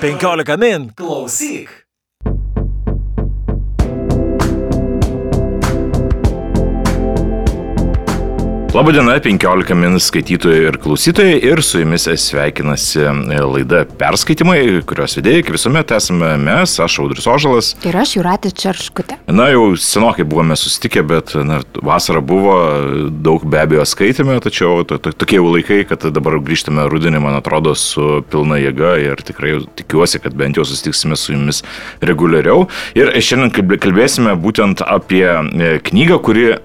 15 min. Klausyk. Labadiena, 15 min skaitytojai ir klausytojai ir su jumis sveikinasi laida Perskaitimai, kurios vedėjai, kaip visuomet, esame mes, aš Audris Ožalas. Ir aš Juratė Čerškutė. Na, jau senokai buvome susitikę, bet na, vasara buvo, daug be abejo skaitėme, tačiau to, to, tokie jau laikai, kad dabar grįžtame rudenį, man atrodo, su pilna jėga ir tikrai tikiuosi, kad bent jau susitiksime su jumis reguliariau. Ir šiandien kalbėsime būtent apie e, knygą, kuri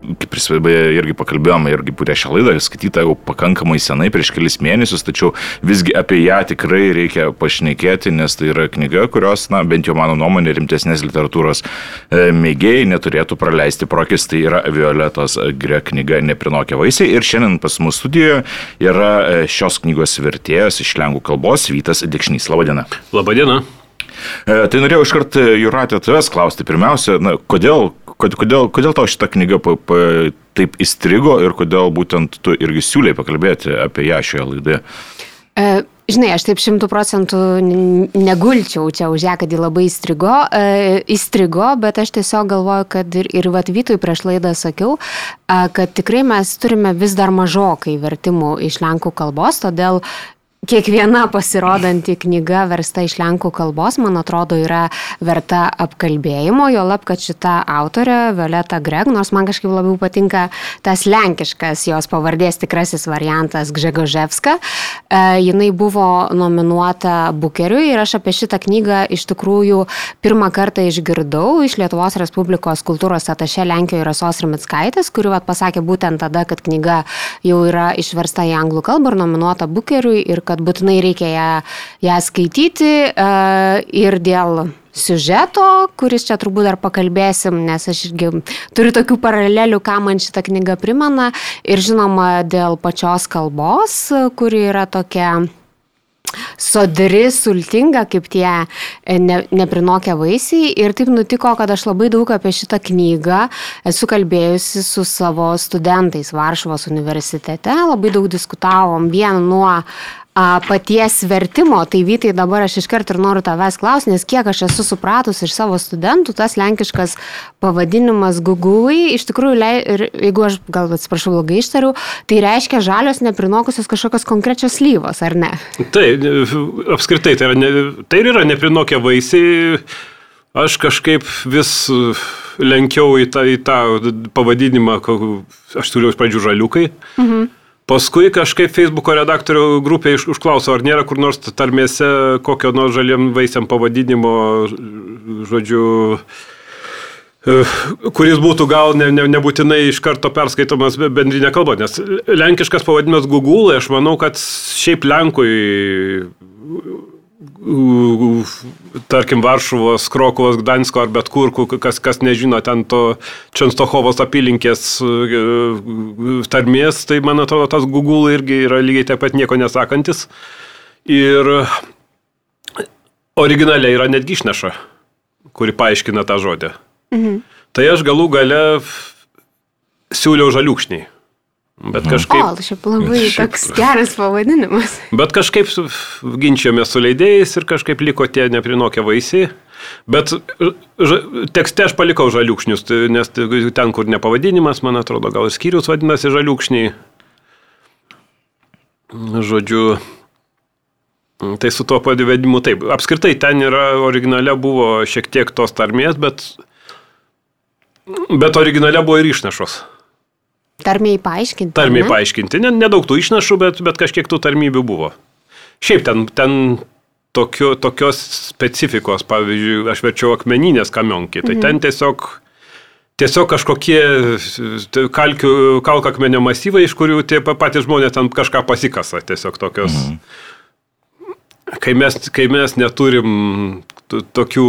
kaip beje irgi pakalbėjome, irgi prieš šią laidą, skaityta jau pakankamai senai, prieš kelis mėnesius, tačiau visgi apie ją tikrai reikia pašnekėti, nes tai yra knyga, kurios, na, bent jau mano nuomonė, rimtesnės literatūros e, mėgėjai neturėtų praleisti prokis, tai yra Violetos Gre knyga Neprinokė vaisiai. Ir šiandien pas mus studijoje yra e, šios knygos vertėjas iš lengvų kalbos Vytas Dikšnys. Labadiena. Labadiena. E, tai norėjau iškart Juratė tavęs klausti pirmiausia, na, kodėl kodėl, kodėl tau šitą knygą pa, pa, taip įstrigo ir kodėl būtent tu irgi siūlai pakalbėti apie ją šioje laidoje? E, žinai, aš taip šimtų procentų negulčiau čia už ją, kad ji labai įstrigo, e, įstrigo, bet aš tiesiog galvoju, kad ir, ir Vatvytui prieš laidą sakiau, e, kad tikrai mes turime vis dar mažokai vertimų iš lenkų kalbos, todėl Kiekviena pasirodanti knyga versta iš lenkų kalbos, man atrodo, yra verta apkalbėjimo, jo lab, kad šita autorė, Violeta Greg, nors man kažkaip labiau patinka tas lenkiškas jos pavardės tikrasis variantas Gžegoževska, e, jinai buvo nominuota Bukeriui ir aš apie šitą knygą iš tikrųjų pirmą kartą išgirdau iš Lietuvos Respublikos kultūros atašė Lenkijoje Rasos Rimitskaitės, kuri vat, pasakė būtent tada, kad knyga jau yra išversta į anglų kalbą ir nominuota Bukeriui ir kad būtinai reikia ją, ją skaityti e, ir dėl siužeto, kuris čia turbūt dar pakalbėsim, nes aš irgi turiu tokių paralelių, ką man šitą knygą primena ir žinoma dėl pačios kalbos, kuri yra tokia sodri, sultinga, kaip tie e, ne, neprinokę vaisiai. Ir taip nutiko, kad aš labai daug apie šitą knygą esu kalbėjusi su savo studentais Varšuvos universitete. Labai daug diskutavom vien nuo a, paties vertimo, tai Vytai dabar aš iškart ir noriu tavęs klausti, nes kiek aš esu supratus iš savo studentų, tas lenkiškas pavadinimas Google, iš tikrųjų, ir jeigu aš gal atsiprašau blogai ištariu, tai reiškia žalios neprinokusios kažkokios konkrečios lyvos, ar ne? Tai, apskritai, tai, yra ne, tai yra neprinokę vaisiai. Aš kažkaip vis lenkiau į tą, į tą pavadinimą, aš turiu iš pradžių žaliukai. Mhm. Paskui kažkaip Facebook'o redaktorių grupė užklauso, ar nėra kur nors tarmėse kokio nors žaliem vaisiam pavadinimo, žodžiu, e, kuris būtų gal ne, ne, nebūtinai iš karto perskaitomas bendrinė kalba, nes lenkiškas pavadinimas Google, aš manau, kad šiaip Lenkui tarkim, Varšuvos, Krokovos, Gdansko ar bet kur, kas, kas nežino ten to Čenstohovos apylinkės tarmės, tai man atrodo, tas Google irgi yra lygiai taip pat nieko nesakantis. Ir originaliai yra netgi išneša, kuri paaiškina tą žodį. Mhm. Tai aš galų gale siūliau žaliukšniai. Bet mhm. kažkaip... O, šiaip labai toks geras pavadinimas. Bet kažkaip ginčiome su leidėjais ir kažkaip liko tie neprinokę vaisiai. Bet tekste aš palikau žaliukšnius, tai, nes tai ten, kur ne pavadinimas, man atrodo, gal ir skyrius vadinasi žaliukšniai. Žodžiu, tai su tuo padivedimu taip. Apskritai ten yra originale buvo šiek tiek tos tarmės, bet, bet originale buvo ir išnešos. Tarmiai paaiškinti. Tarmiai ne? paaiškinti. Nedaug tų išnašų, bet, bet kažkiek tų tarmybių buvo. Šiaip ten, ten tokio, tokios specifikos, pavyzdžiui, aš verčiau akmeninės kamionki, tai mhm. ten tiesiog, tiesiog kažkokie kalkių, kalkakmenio masyvai, iš kurių tie patys žmonės ten kažką pasikasa, tiesiog tokios. Mhm. Kai mes, kai mes neturim tokių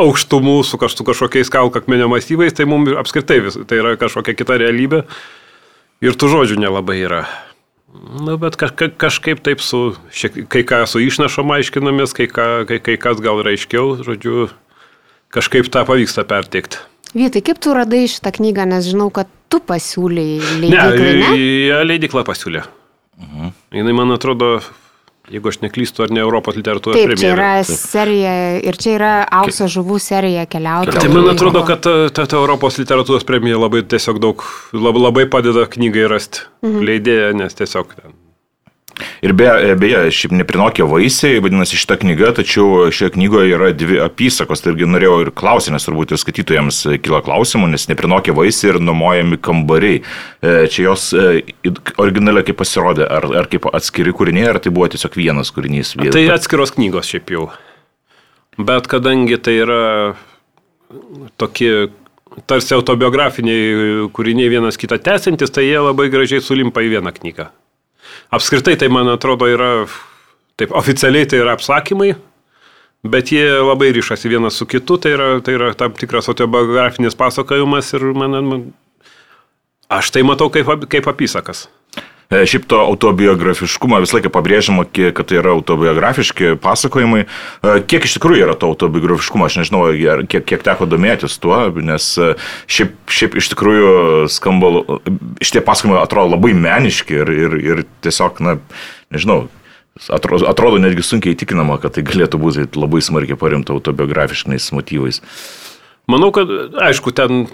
aukštumų su kažkokiais kalkakmenio masyvais, tai mums apskritai vis, tai yra kažkokia kita realybė. Ir tų žodžių nelabai yra. Na, bet kaž, kažkaip taip su, šiek, kai ką su išnašom aiškinamės, kai, ką, kai, kai kas gal raiškiau, žodžiu, kažkaip tą pavyksta perteikti. Vytai, kaip tu radai šitą knygą, nes žinau, kad tu pasiūlyi leidiklą, ne? Ne, ja, leidikla pasiūlė. Mhm. Jis, man atrodo, jeigu aš neklystu, ar ne Europos literatūros Taip, premija. čia yra serija ir čia yra aukso žuvų serija keliauti. Tai man atrodo, kad ta, ta, ta Europos literatūros premija labai tiesiog daug, labai, labai padeda knygai rasti mhm. leidėją, nes tiesiog ten Ir beje, beje šiaip neprinokė vaisiai, vadinasi šitą knygą, tačiau šioje knygoje yra dvi apysakos, tai irgi norėjau ir klausti, nes turbūt ir skaitytojams kyla klausimų, nes neprinokė vaisiai ir nuomojami kambariai. E, čia jos e, originaliai kaip pasirodė, ar, ar kaip atskiri kūriniai, ar tai buvo tiesiog vienas kūrinys. Vienas. Tai atskiros knygos šiaip jau. Bet kadangi tai yra tokie tarsi autobiografiniai kūriniai vienas kitą tęsintis, tai jie labai gražiai sulimpa į vieną knygą. Apskritai tai, man atrodo, yra, taip, oficialiai tai yra apsakymai, bet jie labai ryšasi vienas su kitu, tai yra, tai yra tam tikras autobiografinis pasakojimas ir man, man aš tai matau kaip, kaip apysakas. E, šiaip to autobiografiškumą visą laiką pabrėžiama, kad tai yra autobiografiški pasakojimai. E, kiek iš tikrųjų yra to autobiografiškumo, aš nežinau, kiek, kiek teko domėtis tuo, nes e, šiaip, šiaip iš tikrųjų skamba, šitie pasakojimai atrodo labai meniški ir, ir, ir tiesiog, na, nežinau, atrodo, atrodo netgi sunkiai įtikinama, kad tai galėtų būti labai smarkiai paremta autobiografiškais motyvais. Manau, kad, aišku, ten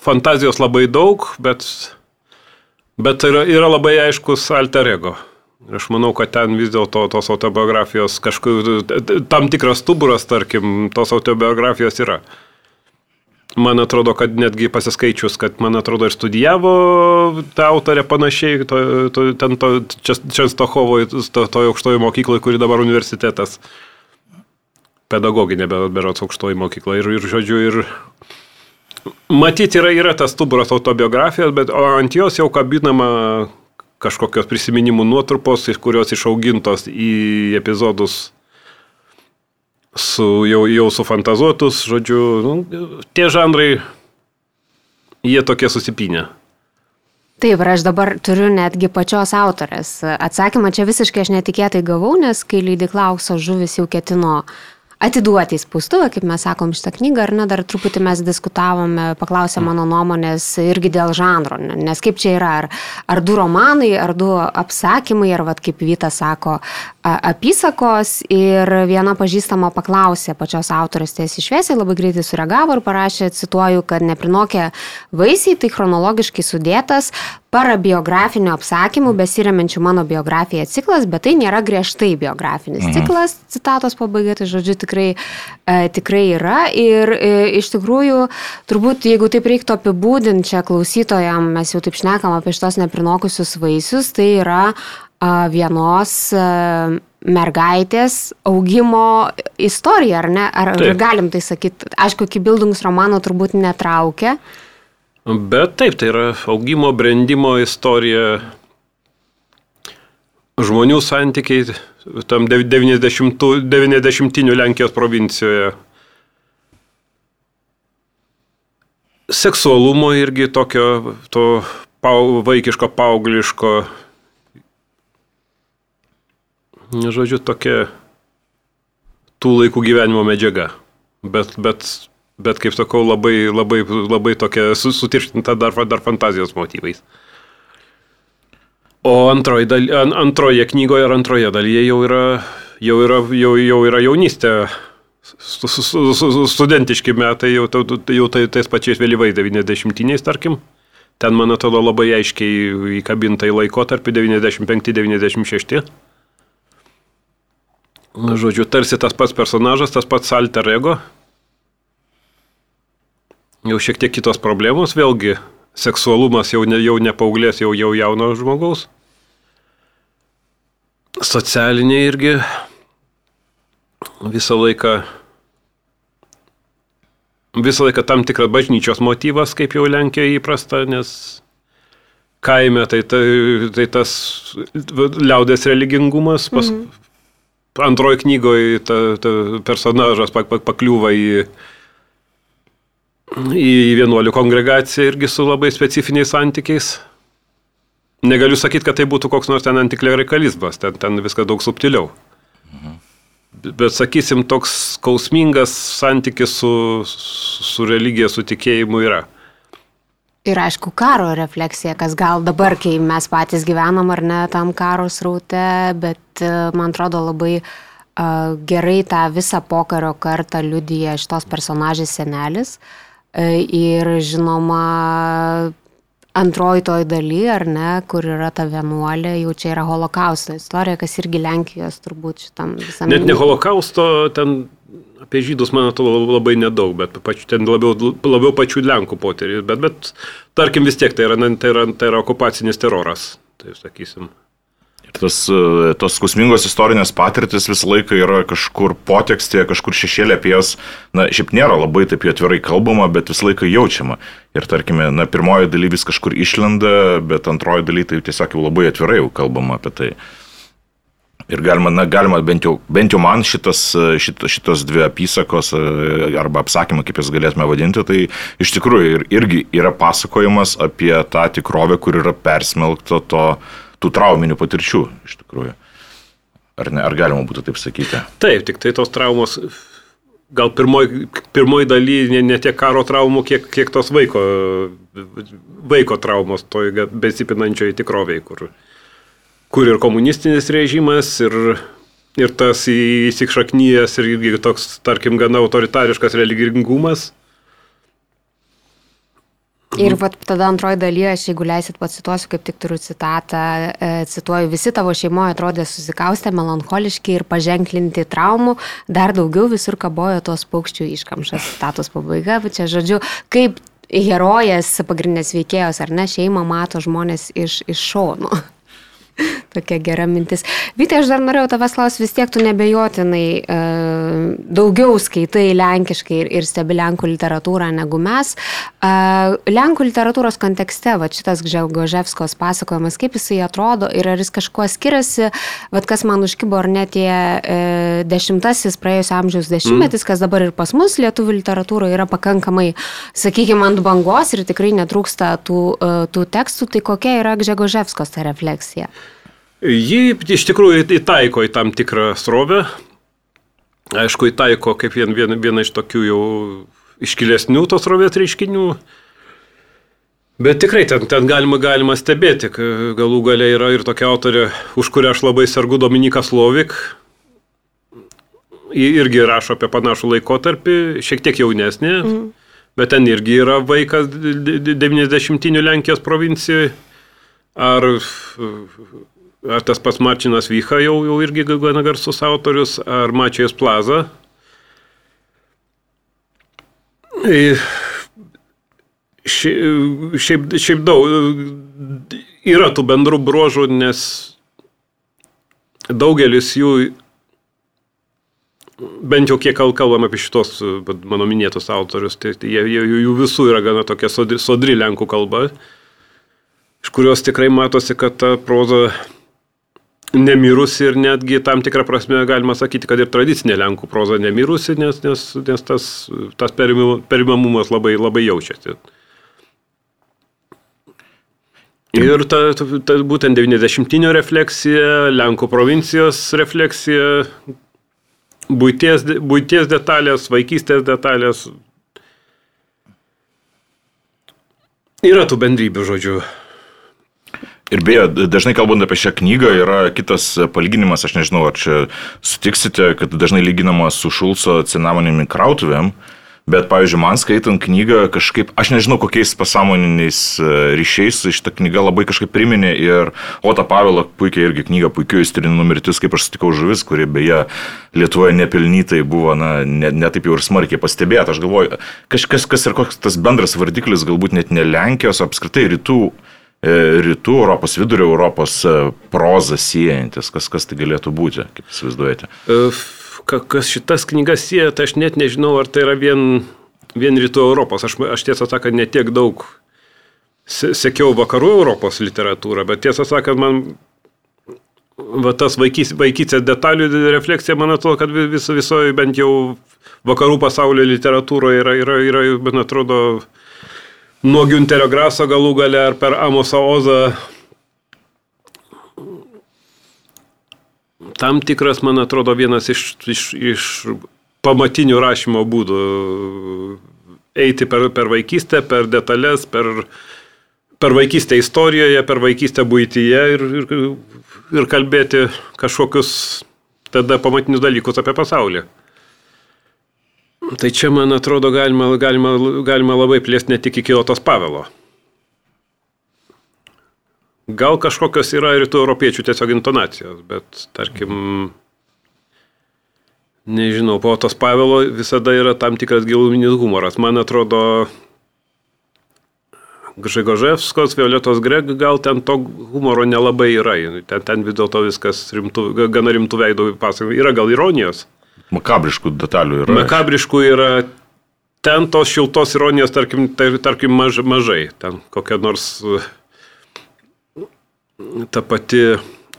fantazijos labai daug, bet Bet yra, yra labai aiškus alter ego. Ir aš manau, kad ten vis dėlto tos autobiografijos kažkur, tam tikras stuburas, tarkim, tos autobiografijos yra. Man atrodo, kad netgi pasiskaičius, kad man atrodo ir studijavo ta autorė panašiai, to, to, ten to Čenstochovoje, to, to aukštojo mokykloje, kuri dabar universitetas, pedagoginė berots aukštoji mokykla. Ir, ir žodžiu, ir Matyti yra, yra tas stuburas autobiografijos, bet ant jos jau kabinama kažkokios prisiminimų nuotrupos, kurios išaugintos į epizodus su, jau, jau sufantazuotus, žodžiu, nu, tie žanrai, jie tokie susipinę. Taip, ir aš dabar turiu netgi pačios autorės atsakymą, čia visiškai aš netikėtai gavau, nes kai leidikla aukso žuvis jau ketino uh, atiduoti į spaustuvę, kaip mes sakom šitą knygą, ar ne, dar truputį mes diskutavome, paklausė mano nuomonės irgi dėl žanro, nes kaip čia yra, ar, ar du romanai, ar du apsakymai, ar vad kaip Vyta sako, apysakos ir viena pažįstama paklausė pačios autorės tiesiai šviesiai, labai greitai sureagavo ir parašė, cituoju, kad neprinokė vaisiai, tai chronologiškai sudėtas parabiografinių apsakymų besiriamenčių mano biografiją ciklas, bet tai nėra griežtai biografinis mhm. ciklas, citatos pabaiga, tai žodžiu tikrai, e, tikrai yra ir e, iš tikrųjų, turbūt jeigu taip reiktų apibūdinti čia klausytojam, mes jau taip šnekam apie šitos neprinokusius vaisius, tai yra vienos mergaitės augimo istorija, ar ne? Ar taip. galim tai sakyti? Aišku, iki Bildungs romano turbūt netraukia. Bet taip, tai yra augimo, brandimo istorija, žmonių santykiai tam 90-inių Lenkijos provincijoje. Seksualumo irgi tokio, to pau, vaikiško, paaugliško žodžiu, tokia tų laikų gyvenimo medžiaga. Bet, bet, bet kaip sakau, labai, labai, labai tokia sutirštinta dar, dar fantazijos motyvais. O antroje, daly, antroje knygoje ar antroje dalyje jau yra, jau yra, jau, jau yra jaunystė, studentiški metai, jau, jau tai tais pačiais vėlyvais 90-iniais, tarkim. Ten, man atrodo, labai aiškiai įkabinta į laikotarpį 95-96. Žodžiu, tarsi tas pats personažas, tas pats alter ego. Jau šiek tiek kitos problemos, vėlgi seksualumas jau ne, jau ne paauglės, jau, jau jauno žmogaus. Socialiniai irgi visą laiką, visą laiką tam tikras bažnyčios motyvas, kaip jau Lenkijoje įprasta, nes kaime tai, tai, tai tas liaudės religingumas, pas, -hmm antroji knygoje ta, ta personažas pakliūva į, į vienuolių kongregaciją irgi su labai specifiniais santykiais. Negaliu sakyti, kad tai būtų koks nors ten antiklerikalizmas, ten, ten viskas daug subtiliau. Mhm. Bet sakysim, toks skausmingas santykis su, su religija, su tikėjimu yra. Ir aišku, karo refleksija, kas gal dabar, kai mes patys gyvenam ar ne tam karo sraute, bet e, man atrodo labai uh, gerai tą visą pokario kartą liudyja šitos personažės senelis. Uh, ir žinoma, antroji toj daly, ar ne, kur yra ta vienuolė, jau čia yra holokausto istorija, kas irgi Lenkijos turbūt šitam visam. Net ne holokausto, ten apie žydus, man atrodo, labai nedaug, bet pačiu, ten labiau, labiau pačių Lenkų poterį, bet, bet tarkim vis tiek tai yra, tai yra, tai yra okupacinis teroras, tai sakysim. Ir tas, e, tos skausmingos istorinės patirtis visą laiką yra kažkur potekstėje, kažkur šešėlė apie jas, na, šiaip nėra labai taip atvirai kalbama, bet visą laiką jaučiama. Ir tarkime, na, pirmoji daly vis kažkur išlenda, bet antroji daly tai tiesiog jau labai atvirai jau kalbama apie tai. Ir galima, na, galima bent jau, bent jau man šitas, šit, šitos dvi apysakos e, arba apsakymai, kaip jas galėtume vadinti, tai iš tikrųjų ir, irgi yra pasakojimas apie tą tikrovę, kur yra persmelkta to, tų trauminių patirčių iš tikrųjų. Ar, ne, ar galima būtų taip sakyti? Taip, tik tai tos traumos, gal pirmoji pirmoj daly ne, ne tiek karo traumų, kiek, kiek tos vaiko, vaiko traumos toj besipinančioje tikrovėje, kur, kur ir komunistinis režimas, ir, ir tas įsikšaknyjas, ir irgi toks, tarkim, gana autoritariškas religingumas. Ir vat, tada antroji dalyje, aš jeigu leisit pacituosiu, kaip tik turiu citatą, e, cituoju, visi tavo šeimoje atrodė susikaustę, melancholiški ir paženklinti traumų, dar daugiau visur kabojo tos paukščių iškamšas, citatos pabaiga, bet čia žodžiu, kaip herojės, pagrindinės veikėjos ar ne, šeima mato žmonės iš, iš šono. Tokia gera mintis. Vytai, aš dar norėjau tavęs klausti, vis tiek tu nebejotinai e, daugiau skaitai lenkiškai ir, ir stebi lenkų literatūrą negu mes. E, lenkų literatūros kontekste, va šitas Gželgoževskos pasakojimas, kaip jisai atrodo ir ar jis kažkuo skiriasi, va kas man užkibo, ar net tie e, dešimtasis praėjusio amžiaus dešimtmetis, mm. kas dabar ir pas mus lietuvių literatūroje yra pakankamai, sakykime, ant bangos ir tikrai netrūksta tų, e, tų tekstų, tai kokia yra Gželgoževskos ta refleksija? Ji iš tikrųjų įtaiko į tam tikrą srovę. Aišku, įtaiko kaip vien, vien, viena iš tokių jau iškilesnių tos srovės reiškinių. Bet tikrai ten, ten galima, galima stebėti, galų galia yra ir tokia autorė, už kurią aš labai sergu Dominika Slovik. Ji irgi rašo apie panašų laikotarpį, šiek tiek jaunesnė, mm. bet ten irgi yra vaikas 90-inių Lenkijos provincijoje. Ar ar tas pats Marčinas Vycha jau, jau irgi gana garsus autorius, ar Mačijas Plaza. Šiaip, šiaip daug yra tų bendrų bruožų, nes daugelis jų, bent jau kiek kalbam apie šitos mano minėtus autorius, tai jie, jų visų yra gana tokia sodri, sodri lenkų kalba, iš kurios tikrai matosi, kad ta proza nemirusi ir netgi tam tikrą prasme galima sakyti, kad ir tradicinė Lenkų proza nemirusi, nes, nes, nes tas, tas perimamumas labai, labai jaučiasi. Ir ta, ta, ta būtent 90-inio refleksija, Lenkų provincijos refleksija, būties, būties detalės, vaikystės detalės. Yra tų bendrybių, žodžiu. Ir beje, dažnai kalbant apie šią knygą yra kitas palyginimas, aš nežinau, ar čia sutiksite, kad dažnai lyginama su Šulco cinamonėmi krautuvėm, bet, pavyzdžiui, man skaitant knygą kažkaip, aš nežinau, kokiais pasąmoniniais e, ryšiais šitą knygą labai kažkaip priminė ir Ota Pavilą puikiai irgi knygą puikiu įstirinų mirtis, kaip aš sutikau žuvis, kuri beje Lietuvoje nepelnytai buvo, na, netaip ne, ne jau ir smarkiai pastebėta. Aš galvoju, kažkas, kas ir koks tas bendras vardiklis, galbūt net ne Lenkijos, apskritai rytų rytų Europos, vidurio Europos e, prozą siejantis, kas, kas tai galėtų būti, kaip įsivaizduojate? E, kas šitas knygas sieja, tai aš net nežinau, ar tai yra vien, vien rytų Europos. Aš, aš tiesą sakant, netiek daug sekiau vakarų Europos literatūrą, bet tiesą sakant, man va, tas vaikys, vaikystės detalių refleksija, man atrodo, kad vis, visoje bent jau vakarų pasaulio literatūroje yra, yra, yra, man atrodo, nuo Günterio Graso galų gale ar per Amosą Ozą. Tam tikras, man atrodo, vienas iš, iš, iš pamatinių rašymo būdų. Eiti per, per vaikystę, per detalės, per per vaikystę istorijoje, per vaikystę būtyje ir, ir, ir kalbėti kažkokius tada pamatinius dalykus apie pasaulį. Tai čia, man atrodo, galima, galima, galima labai plėsti ne tik iki Otos Pavelo. Gal kažkokios yra rytų europiečių tiesiog intonacijos, bet tarkim, nežinau, po Otos Pavelo visada yra tam tikras giluminis humoras. Man atrodo, Gžegoževskos, Violetos Greg, gal ten to humoro nelabai yra. Ten, ten vis dėlto viskas rimtų, gana rimtų veidų pasakojimų. Yra gal ironijos. Makabriškų detalių yra. Makabriškų yra. Ten tos šiltos ironijos, tarkim, tai, tarkim maž, mažai. Ten kokia nors ta pati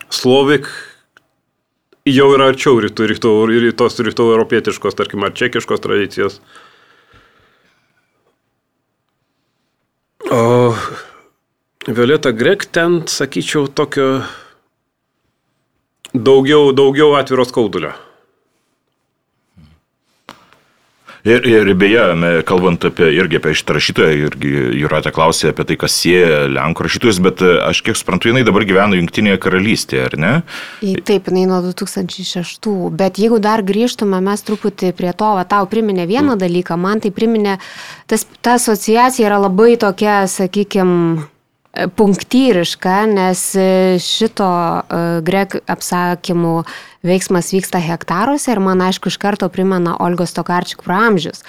Slovik jau yra arčiau rytų, rytų, rytos rytų europietiškos, tarkim, ar čekiškos tradicijos. O Violeta Grek ten, sakyčiau, tokio daugiau, daugiau atviros skaudulio. Ir, ir beje, kalbant apie, irgi apie šitą rašytoją, irgi Juratė klausė apie tai, kas sieja Lenkų rašytojus, bet e, aš kiek suprantu, jinai dabar gyvena Junktinėje karalystėje, ar ne? Taip, jinai nuo 2006, bet jeigu dar grįžtume mes truputį prie to, va, tau priminė vieną mm. dalyką, man tai priminė, tas, ta asociacija yra labai tokia, sakykime, punktyriška, nes šito e, grek apsakymų veiksmas vyksta hektaruose ir man aišku iš karto primena Olgos Tokarčiuk praamžius.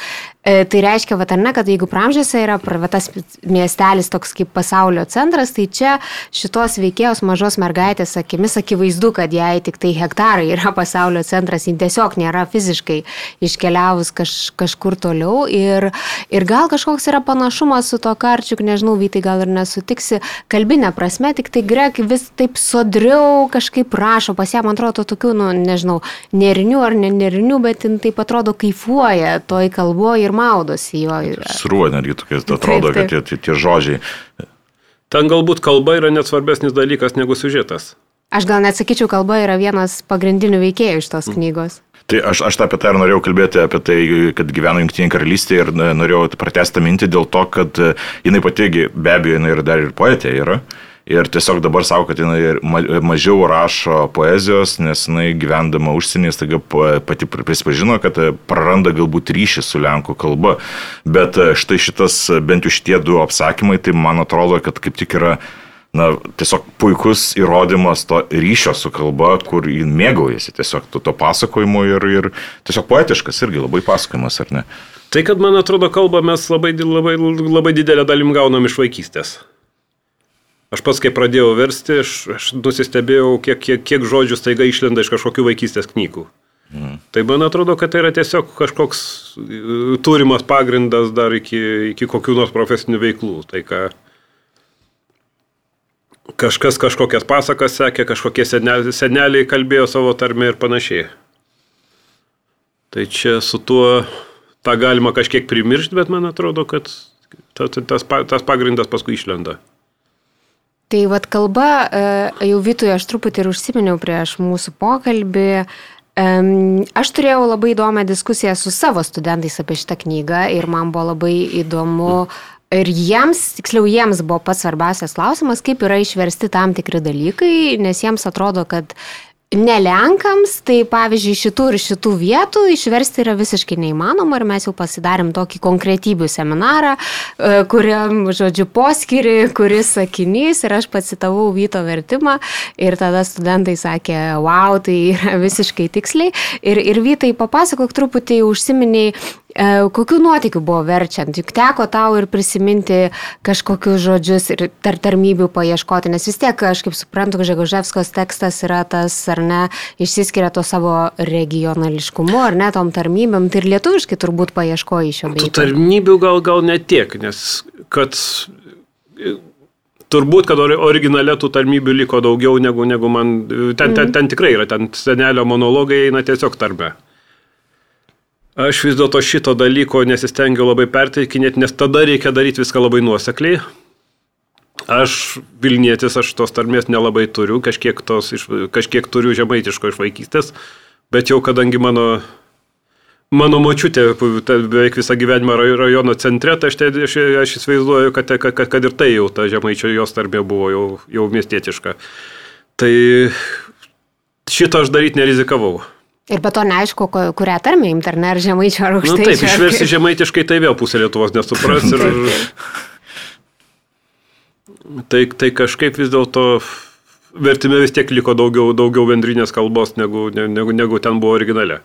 E, tai reiškia, va, ar ne, kad jeigu praamžiuose yra tas miestelis toks kaip pasaulio centras, tai čia šitos veikėjos mažos mergaitės akimis akivaizdu, kad jai tik tai hektarai yra pasaulio centras, ji tiesiog nėra fiziškai iškeliavus kaž, kažkur toliau ir, ir gal kažkoks yra panašumas su Tokarčiuk, nežinau, Vytai gal ir nesutiksi, kalbinė prasme, tik tai grek vis taip sodriau kažkaip rašo, pas ją, man atrodo, tokių, nu, nežinau, nerinių ar ne nerinių, bet jin taip atrodo kaifuoja toj kalboje ir maudosi jo. Sruo netgi tokie, atrodo, taip, taip. kad tie, tie, tie žodžiai. Ten galbūt kalba yra net svarbesnis dalykas negu siužetas. Aš gal net sakyčiau, kalba yra vienas pagrindinių veikėjų iš tos mm. knygos. Tai aš, aš apie tai ir norėjau kalbėti, apie tai, kad gyveno Junktinė karalystė ir norėjau pratesti mintį dėl to, kad jinai pati, be abejo, jinai ir dar ir poetė yra. Ir tiesiog dabar savo, kad jinai mažiau rašo poezijos, nes jinai gyvendama užsienyje staiga pati prisipažino, kad praranda galbūt ryšį su lenkų kalba. Bet štai šitas, bent jau šitie du apsakymai, tai man atrodo, kad kaip tik yra na, tiesiog puikus įrodymas to ryšio su kalba, kur jį mėgaujasi tiesiog to, to pasakojimu ir, ir tiesiog poetiškas irgi labai pasakojimas, ar ne? Tai, kad man atrodo, kalbą mes labai, labai, labai didelę dalim gaunam iš vaikystės. Aš pats, kai pradėjau versti, aš, aš nusistebėjau, kiek, kiek, kiek žodžių staiga išlenda iš kažkokių vaikystės knygų. Mm. Tai man atrodo, kad tai yra tiesiog kažkoks e, turimas pagrindas dar iki, iki kokių nors profesinių veiklų. Tai ką kažkas kažkokias pasakas sekė, kažkokie seneliai, seneliai kalbėjo savo tarmę ir panašiai. Tai čia su tuo tą galima kažkiek primiršti, bet man atrodo, kad tas, tas, tas pagrindas paskui išlenda. Tai vad kalba, e, jau Vitui aš truputį ir užsiminiau prieš mūsų pokalbį. Aš turėjau labai įdomią diskusiją su savo studentais apie šitą knygą ir man buvo labai įdomu. Ir jiems, tiksliau jiems buvo pats svarbiausias klausimas, kaip yra išversti tam tikri dalykai, nes jiems atrodo, kad Ne Lenkams, tai pavyzdžiui, šitų ir šitų vietų išversti yra visiškai neįmanoma ir mes jau pasidarėm tokį konkretybių seminarą, e, kuriam, žodžiu, poskiri, kuris sakinys ir aš pacitavau Vyto vertimą ir tada studentai sakė, wow, tai yra visiškai tiksliai. Ir, ir Vytai, papasakok truputį, užsiminiai kokiu nuotikiu buvo verčiant? Juk teko tau ir prisiminti kažkokius žodžius ir tar tarmybių paieškoti, nes vis tiek, aš kaip suprantu, Žegoževskos tekstas yra tas, ar ne, išsiskiria to savo regionališkumu, ar ne, tom tarmybėm, tai ir lietuviškai turbūt paieškoji šio bei. Tarmybių gal, gal netiek, nes kad Turbūt, kad originale tų tarmybių liko daugiau negu, negu man. Ten, ten, ten tikrai yra, ten senelio monologai eina tiesiog tarme. Aš vis dėlto šito dalyko nesistengiu labai perteikinėti, nes tada reikia daryti viską labai nuosekliai. Aš Vilnietis, aš tos tarmės nelabai turiu, kažkiek, tos, kažkiek turiu žemaitiško iš vaikystės, bet jau kadangi mano, Mano močiutė beveik visą gyvenimą raj- rajono centre, tai aš, te, aš, aš įsivaizduoju, kad, kad, kad, ir tai jau ta žemaičio jos tarbė buvo jau, jau miestietiška. Tai šito aš daryti nerizikavau. Ir be to neaišku, kurią tarmę imti, ar ne, ar žemaičio, ar Na aukštai. Nu, taip, išversi žemaitiškai, tai vėl pusė Lietuvos nesupras. Ir, tai, tai kažkaip vis dėlto vertime vis tiek liko daugiau, daugiau bendrinės kalbos, negu, ne- negu, negu ten buvo originale.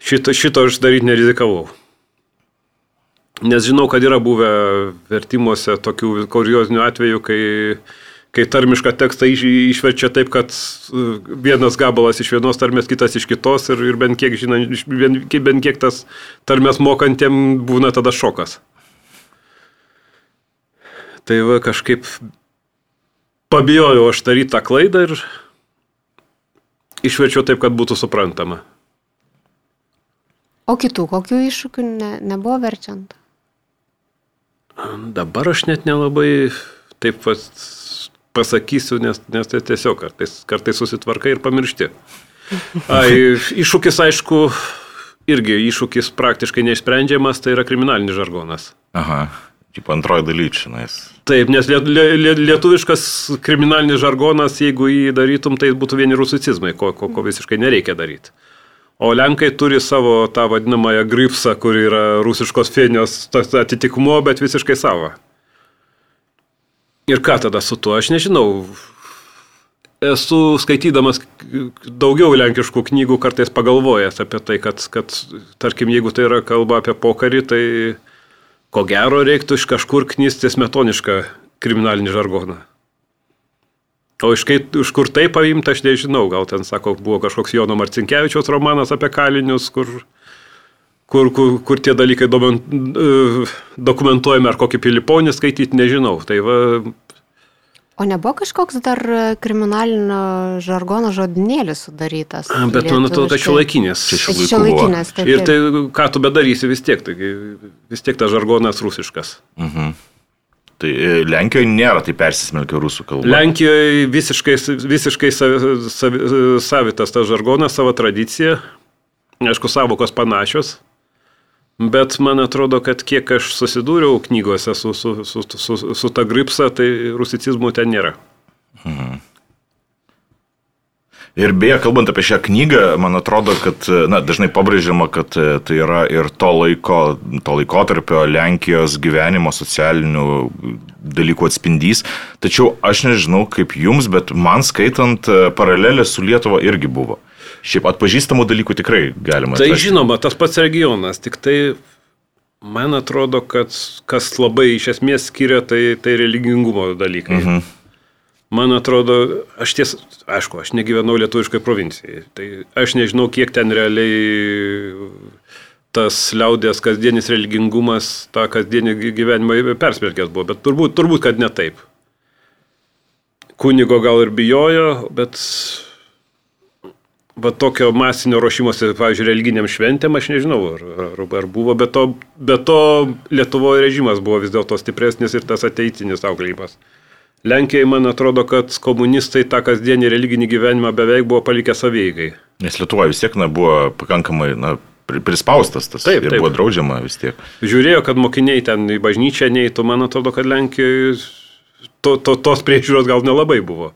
Šito, šito aš daryti nerizikavau. Nes žinau, kad yra buvę vertimuose tokių kuriozinių atvejų, kai, kai tarmišką tekstą iš, išverčia taip, kad uh, vienas gabalas iš vienos tarmės, kitas iš kitos ir, ir bent, kiek, žinant, iš- bent, bent kiek tas tarmės mokantiem būna tada šokas. Tai va kažkaip pabijojau aš daryti tą klaidą ir išverčiau taip, kad būtų suprantama. O kitų kokių iššūkių ne, nebuvo verčiant? Dabar aš net nelabai taip pat pasakysiu, nes, nes tai tiesiog kartais, kartais susitvarkai ir pamiršti. Ai, iššūkis, aišku, irgi iššūkis praktiškai neišsprendžiamas, tai yra kriminalinis žargonas. Aha. Kaip antroji dalyčinais. Taip, nes lie, lie, lie- lietuviškas kriminalinis žargonas, jeigu jį darytum, tai būtų vieni rusicizmai, ko, ko, ko visiškai nereikia daryti. O Lenkai turi savo tą vadinamąją gripsą, kur yra rusiškos tas atitikmuo, bet visiškai savo. Ir ką tada su tuo, aš nežinau. Esu skaitydamas daugiau lenkiškų knygų kartais pagalvojęs apie tai, kad, kad tarkim, jeigu tai yra kalba apie pokarį, tai ko gero reiktų iš kažkur knysti smetonišką kriminalinį žargoną. O iš, kai, iš kur tai paimta, aš nežinau. Gal ten, sako, buvo kažkoks Jono Marcinkievičiaus romanas apie kalinius, kur, kur, kur, kur tie dalykai e, dokumentuojami, ar kokį piliponį skaityti, nežinau. Tai va, O nebuvo kažkoks dar kriminalinio žargono žodinėlis sudarytas? bet man atrodo, kad šiuolaikinės. Čia šių laikų Šio laikinės, taip. Ir tai, ką tu bedarysi vis tiek, taigi vis tiek tas žargonas rusiškas. Tai e, Lenkijoje nėra tai persismelkę rusų kalba. Lenkijoje visiškai, visiškai savi, savi, savitas tas žargonas, savo tradicija, aišku, savokos panašios, bet man atrodo, kad kiek aš susidūriau knygose su, su, su, su, su ta gripsa, tai rusicizmų ten nėra. Ir beje, kalbant apie šią knygą, man atrodo, kad na, dažnai pabrėžiama, kad e, tai yra ir to laiko, to laikotarpio Lenkijos gyvenimo socialinių dalykų atspindys. Tačiau aš nežinau kaip jums, bet man skaitant e, paralelę su Lietuva irgi buvo. Šiaip atpažįstamų dalykų tikrai galima. Tai atrasti. žinoma, tas pats regionas, tik tai man atrodo, kad kas labai iš esmės skiria, tai, tai religingumo dalykai. Mhm. Man atrodo, aš ties, aišku, aš negyvenau lietuviškai provincijai, tai aš nežinau, kiek ten realiai tas liaudės kasdienis religingumas tą kasdienį gy- gyvenimą persmelkęs buvo, bet turbūt, turbūt kad ne taip. Kunigo gal ir bijojo, bet va tokio masinio ruošimosi, pavyzdžiui, religiniam šventėm, aš nežinau, ar, ar, ar buvo, bet to, bet to Lietuvoje režimas buvo vis dėlto stipresnis ir tas ateitinis auklėjimas. Lenkijai, man atrodo, kad komunistai tą kasdienį religinį gyvenimą beveik buvo palikę savygai. Nes Lietuvoje vis tiek na, buvo pakankamai na, pri- prispaustas tas. Taip, ir taip. buvo draudžiama vis tiek. Žiūrėjo, kad mokiniai ten į bažnyčią neįtų, man atrodo, kad Lenkijoje to, to, tos priežiūros gal nelabai buvo.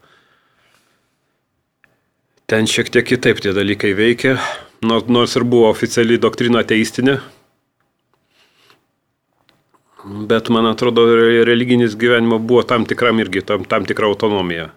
Ten šiek tiek kitaip tie dalykai veikia, nors, ir buvo oficiali doktrina teistinė. Bet man atrodo, re- religinis gyvenimas buvo tam tikram irgi, tam, tam tikra autonomija.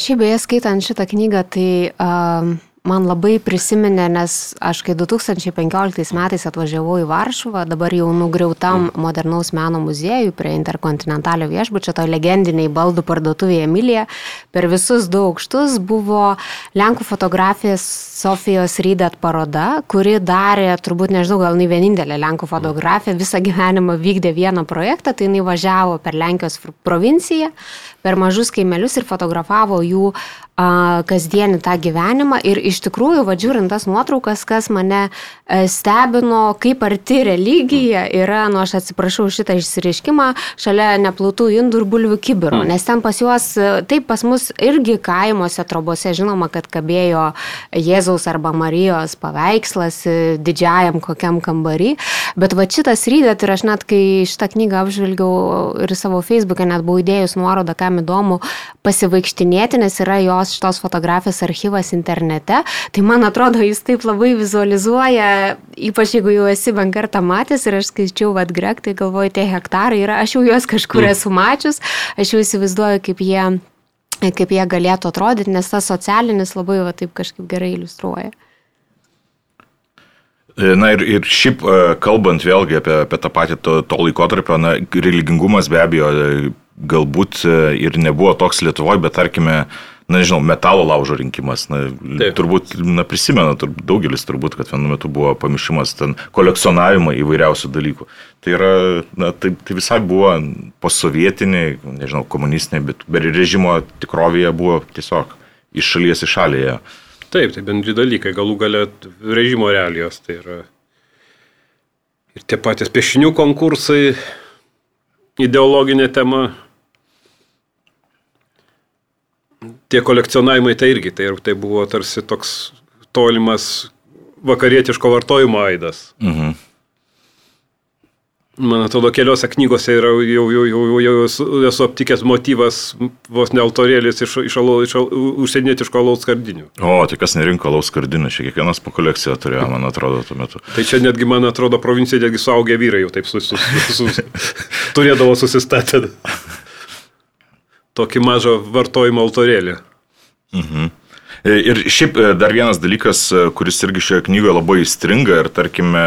Šiaip beje, skaitant šitą knygą, tai um, man labai prisiminė, nes aš kai 2015 metais atvažiavau į Varšuvą, dabar jau nugriautam modernaus meno muziejui prie Interkontinentalio viešbučio, to legendiniai baldų parduotuvėje Emilija, per visus du aukštus buvo Lenkų fotografijas Sofijos Rydat paroda, kuri darė, turbūt nežinau, gal ne vienintelė Lenkų fotografija, visą gyvenimą vykdė vieną projektą, tai jinai važiavo per Lenkijos provinciją, per mažus kaimelius ir fotografavo jų kasdienį tą gyvenimą. Ir iš tikrųjų, vadžiūrint tas nuotraukas, kas mane e, stebino, kaip arti religija yra, nu aš atsiprašau šitą išsireiškimą, šalia neplautų indų ir bulvių kibiro, nes ten pas juos, e, taip pas mus irgi kaimuose, trobose, žinoma, kad kabėjo Jėzaus arba Marijos paveikslas e, didžiajam kokiam kambarį, bet va šitas rydėt ir aš net kai šitą knygą apžvelgiau ir savo Facebook'e net buvau įdėjus nuorodą, kam įdomu pasivaikštinėti, nes yra jos šitos fotografijos archyvas internete, tai man atrodo, jis taip labai vizualizuoja, ypač jeigu jau esi bent kartą matęs ir aš skaičiau, vad grek, tai galvoju, tie hektarai yra, aš jau juos kažkur mm. esu mačius, aš jau įsivaizduoju, kaip jie kaip jie galėtų atrodyti, nes tas socialinis labai va taip kažkaip gerai iliustruoja. Na ir, ir šiaip e, kalbant vėlgi apie, apie tą patį to, to laikotarpio, na, religingumas be abejo e, galbūt e, ir nebuvo toks Lietuvoje, bet tarkime, na, nežinau, metalo laužo rinkimas. Na, Taip. turbūt, na, prisimena, tur, daugelis turbūt, kad vienu metu buvo pamišimas ten kolekcionavimą įvairiausių dalykų. Tai yra, na, tai, tai visai buvo posovietiniai, nežinau, komunistiniai, bet, bet režimo tikrovėje buvo tiesiog iš šalies į šalį. Taip, tai bendri dalykai, galų galę režimo realijos. Tai yra ir tie patys piešinių konkursai, ideologinė tema. Tie kolekcionavimai tai irgi, tai, tai buvo tarsi toks tolimas vakarietiško vartojimo aidas. Mhm. Man atrodo, keliose knygose yra jau, jau, jau, jau, jau esu aptikęs motyvas, vos ne autorėlis iš, iš, alo, iš užsienietiško alaus skardinių. O, tai kas nerinko alaus skardinių, čia kiekvienas po kolekciją turėjo, man atrodo, tuo metu. Tai čia netgi, man atrodo, provincijoje netgi suaugę vyrai jau taip sus, sus, sus, sus, turėdavo susistatę tokį mažą vartojimo autorėlį. Mhm. E, ir šiaip e, dar vienas dalykas, e, kuris irgi šioje knygoje labai įstringa ir tarkime,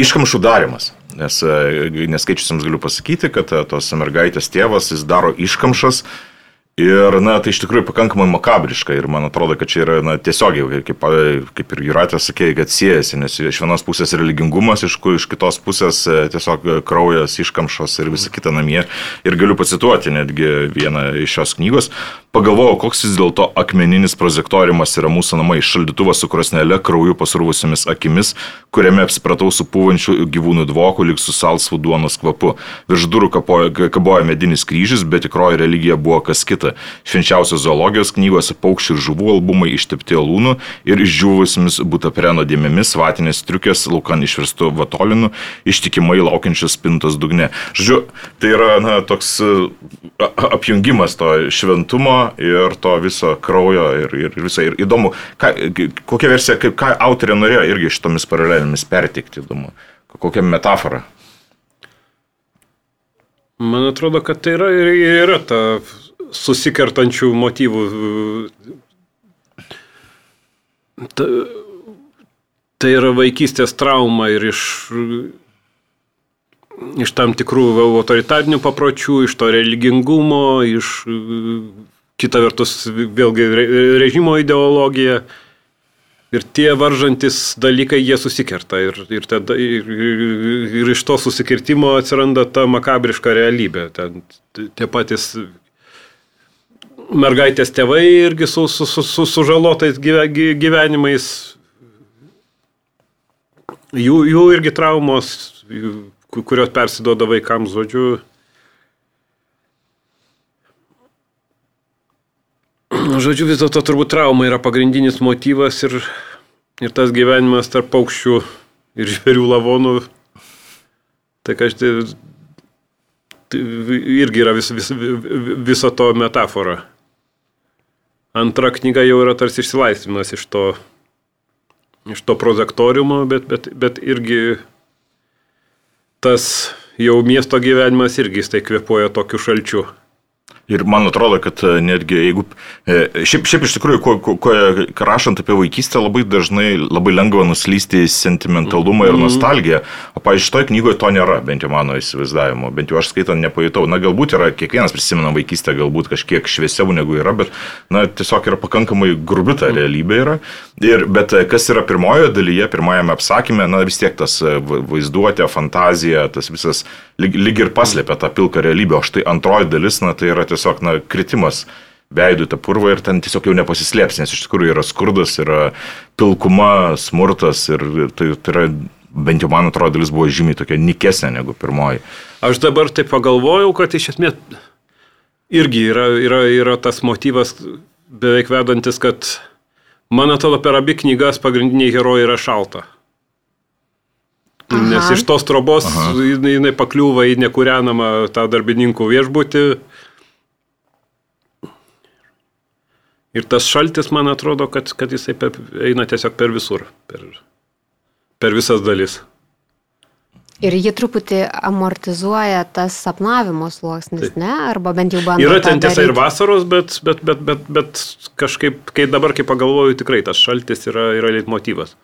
iškamšų darimas. Nes neskaičiusiems galiu pasakyti, kad tos mergaitės tėvas jis daro iškamšas Ir, na, tai iš tikrųjų pakankamai makabriška ir man atrodo, kad čia yra, na, tiesiogiai, kaip, kaip ir Juratė sakė, kad siejasi, nes iš vienos pusės religingumas, iš, iš kitos pusės e, tiesiog kraujas, iškamšos ir visa kita namie. Ir galiu pacituoti netgi vieną iš šios knygos. Pagalvojau, koks vis dėlto akmeninis prozektoriumas yra mūsų namai, šaldytuvas su krosnelė, krauju pasruvusiamis akimis, kuriame apsipratau su pūvančiu gyvūnų dvoku, lik su salsvų duonos kvapu. Virš durų kabojo medinis kryžius, bet tikroji religija buvo kas kita švenčiausios zoologijos knygose paukščių ir žuvų albumai ištepti alūnų ir išdžiūvusiamis butapreno dėmėmis, vatinės triukės, laukan išvirstų vatolinu, ištikimai laukiančios spintos dugne. Žodžiu, tai yra na, toks apjungimas to šventumo ir to viso kraujo ir, ir viso. Ir įdomu, ką, kokia versija, kaip, ką autorė norėjo irgi šitomis paralelėmis pertikti, įdomu, kokią metaforą. Man atrodo, kad tai yra, yra ta susikertančių motyvų. Ta, tai yra vaikystės trauma ir iš, iš tam tikrų autoritarinių papročių, iš to religingumo, iš kita vertus vėlgi režimo ideologija. Ir tie varžantis dalykai, jie susikerta. Ir, ir, tada, ir, ir iš to susikirtimo atsiranda ta makabriška realybė. Ten, tie patys mergaitės tėvai irgi su, su, su, su sužalotais gyvenimais. Jų, jų irgi traumos, kurios persidoda vaikams, žodžiu. Žodžiu, vis dėlto turbūt trauma yra pagrindinis motyvas ir, ir tas gyvenimas tarp paukščių ir žvėrių lavonų. Tai kažkaip tai irgi yra vis, vis, viso to metafora. Antra knyga jau yra tarsi išsilaisvinimas iš to, iš to prozektoriumo, bet, bet, bet irgi tas jau miesto gyvenimas irgi jis tai kvepuoja tokiu šalčiu. Ir man atrodo, kad e, netgi jeigu... E, šiaip, šiaip iš tikrųjų, ko, ko, ko, rašant apie vaikystę, labai dažnai labai lengva nuslysti į sentimentalumą ir mhm. nostalgiją. O, pavyzdžiui, šitoje knygoje to nėra, bent jau mano įsivaizdavimu. Bent jau aš skaitant nepajutau. Na, galbūt yra, kiekvienas prisimena vaikystę, galbūt kažkiek šviesiau negu yra, bet, na, tiesiog yra pakankamai grubi ta mhm. realybė yra. Ir, bet e, kas yra pirmojoje dalyje, pirmajame apsakymė, na vis tiek tas va- vaizduotė, fantazija, tas visas lyg, lyg ir paslėpia tą pilką realybę, o štai antroji dalis, na tai yra tiesiog, na, kritimas veidų tą purvą ir ten tiesiog jau nepasislėps, nes iš tikrųjų yra skurdas, yra pilkuma, smurtas ir tai, tai yra, bent jau man atrodo, dalis buvo žymiai tokia nikesnė negu pirmoji. Aš dabar taip pagalvojau, kad iš esmės irgi yra, yra, yra tas motyvas beveik vedantis, kad man atrodo per abi knygas pagrindiniai herojai yra šalta. Aha. Nes iš tos trobos jinai, jinai pakliūva į nekūrenamą tą darbininkų viešbutį. Ir tas šaltis, man atrodo, kad, kad jisai per, eina tiesiog per visur, per, per visas dalis. Ir ji truputį amortizuoja tas sapnavimo sluoksnis, Taip. ne? Arba bent jau bando. Yra ten tiesa ir vasaros, bet, bet, bet, bet, bet kažkaip, kai dabar, kai pagalvoju, tikrai tas šaltis yra, yra leitmotyvas.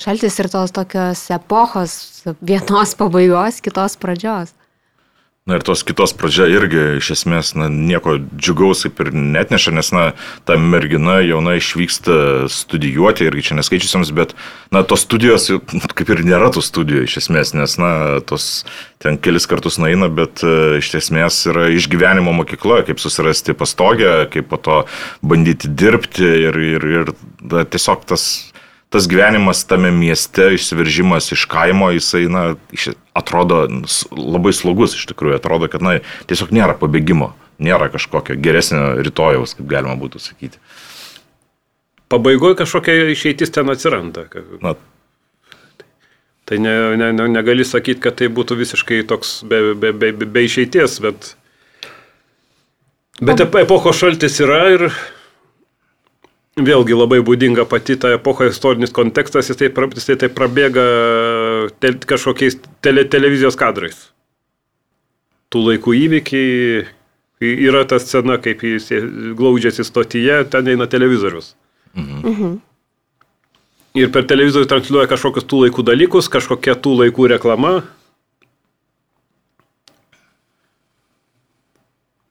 Šaltis ir tos tokios epochos, vienos pabaigos, kitos pradžios. Na ir tos kitos pradžia irgi iš esmės na, nieko džiugaus kaip ir netneša, nes na, ta mergina jauna išvyksta studijuoti irgi čia neskaičiusiams, bet na, tos studijos kaip ir nėra tų studijų iš esmės, nes na, tos ten kelis kartus naina, bet e, iš esmės yra išgyvenimo mokykla, kaip susirasti pastogę, kaip po to bandyti dirbti ir, ir, ir na, tiesiog tas tas gyvenimas tame mieste, išsiveržimas iš kaimo, jisai, na, atrodo labai slogus iš tikrųjų, atrodo, kad, na, tiesiog nėra pabėgimo, nėra kažkokio geresnio rytojaus, kaip galima būtų sakyti. Pabaigoje kažkokia išeitis ten atsiranda. Na, Tai ne, ne, ne, negali sakyti, kad tai būtų visiškai toks be, be, be, be- išeities, bet... Bet ep- epochos šaltis yra ir vėlgi labai būdinga pati ta epocha istorinis kontekstas, jis tai, pra- jis tai prabėga te, kažkokiais tele, televizijos kadrais. Tų laikų įvykiai, yra ta scena, kaip jis glaudžiasi stotyje, ten eina televizorius. Ir per televizorių transliuoja kažkokius tų laikų dalykus, kažkokia tų laikų reklama.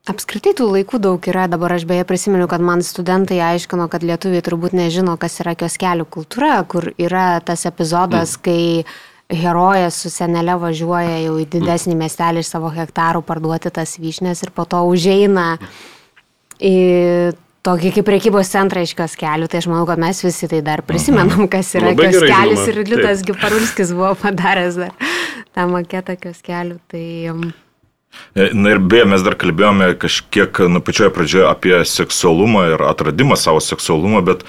Apskritai tų laikų daug yra, dabar aš beje prisimenu, kad man studentai aiškino, kad lietuviai turbūt nežino, kas yra kioskelių kultūra, kur yra tas epizodas, mm. kai herojas su senelė važiuoja jau į didesnį miestelį iš savo hektarų parduoti tas vyšnės ir po to užeina į tokį kaip priekybos centrą iš kioskelių. Tai aš manau, kad mes visi tai dar prisimenam, kas yra Labai kioskelis ir Liutas Giparulskis buvo padaręs dar tą maketą kioskelių. Tai... E, Na ir beje, mes dar kalbėjome kažkiek, nu, pačioje pradžioje apie seksualumą ir atradimą savo seksualumą, bet,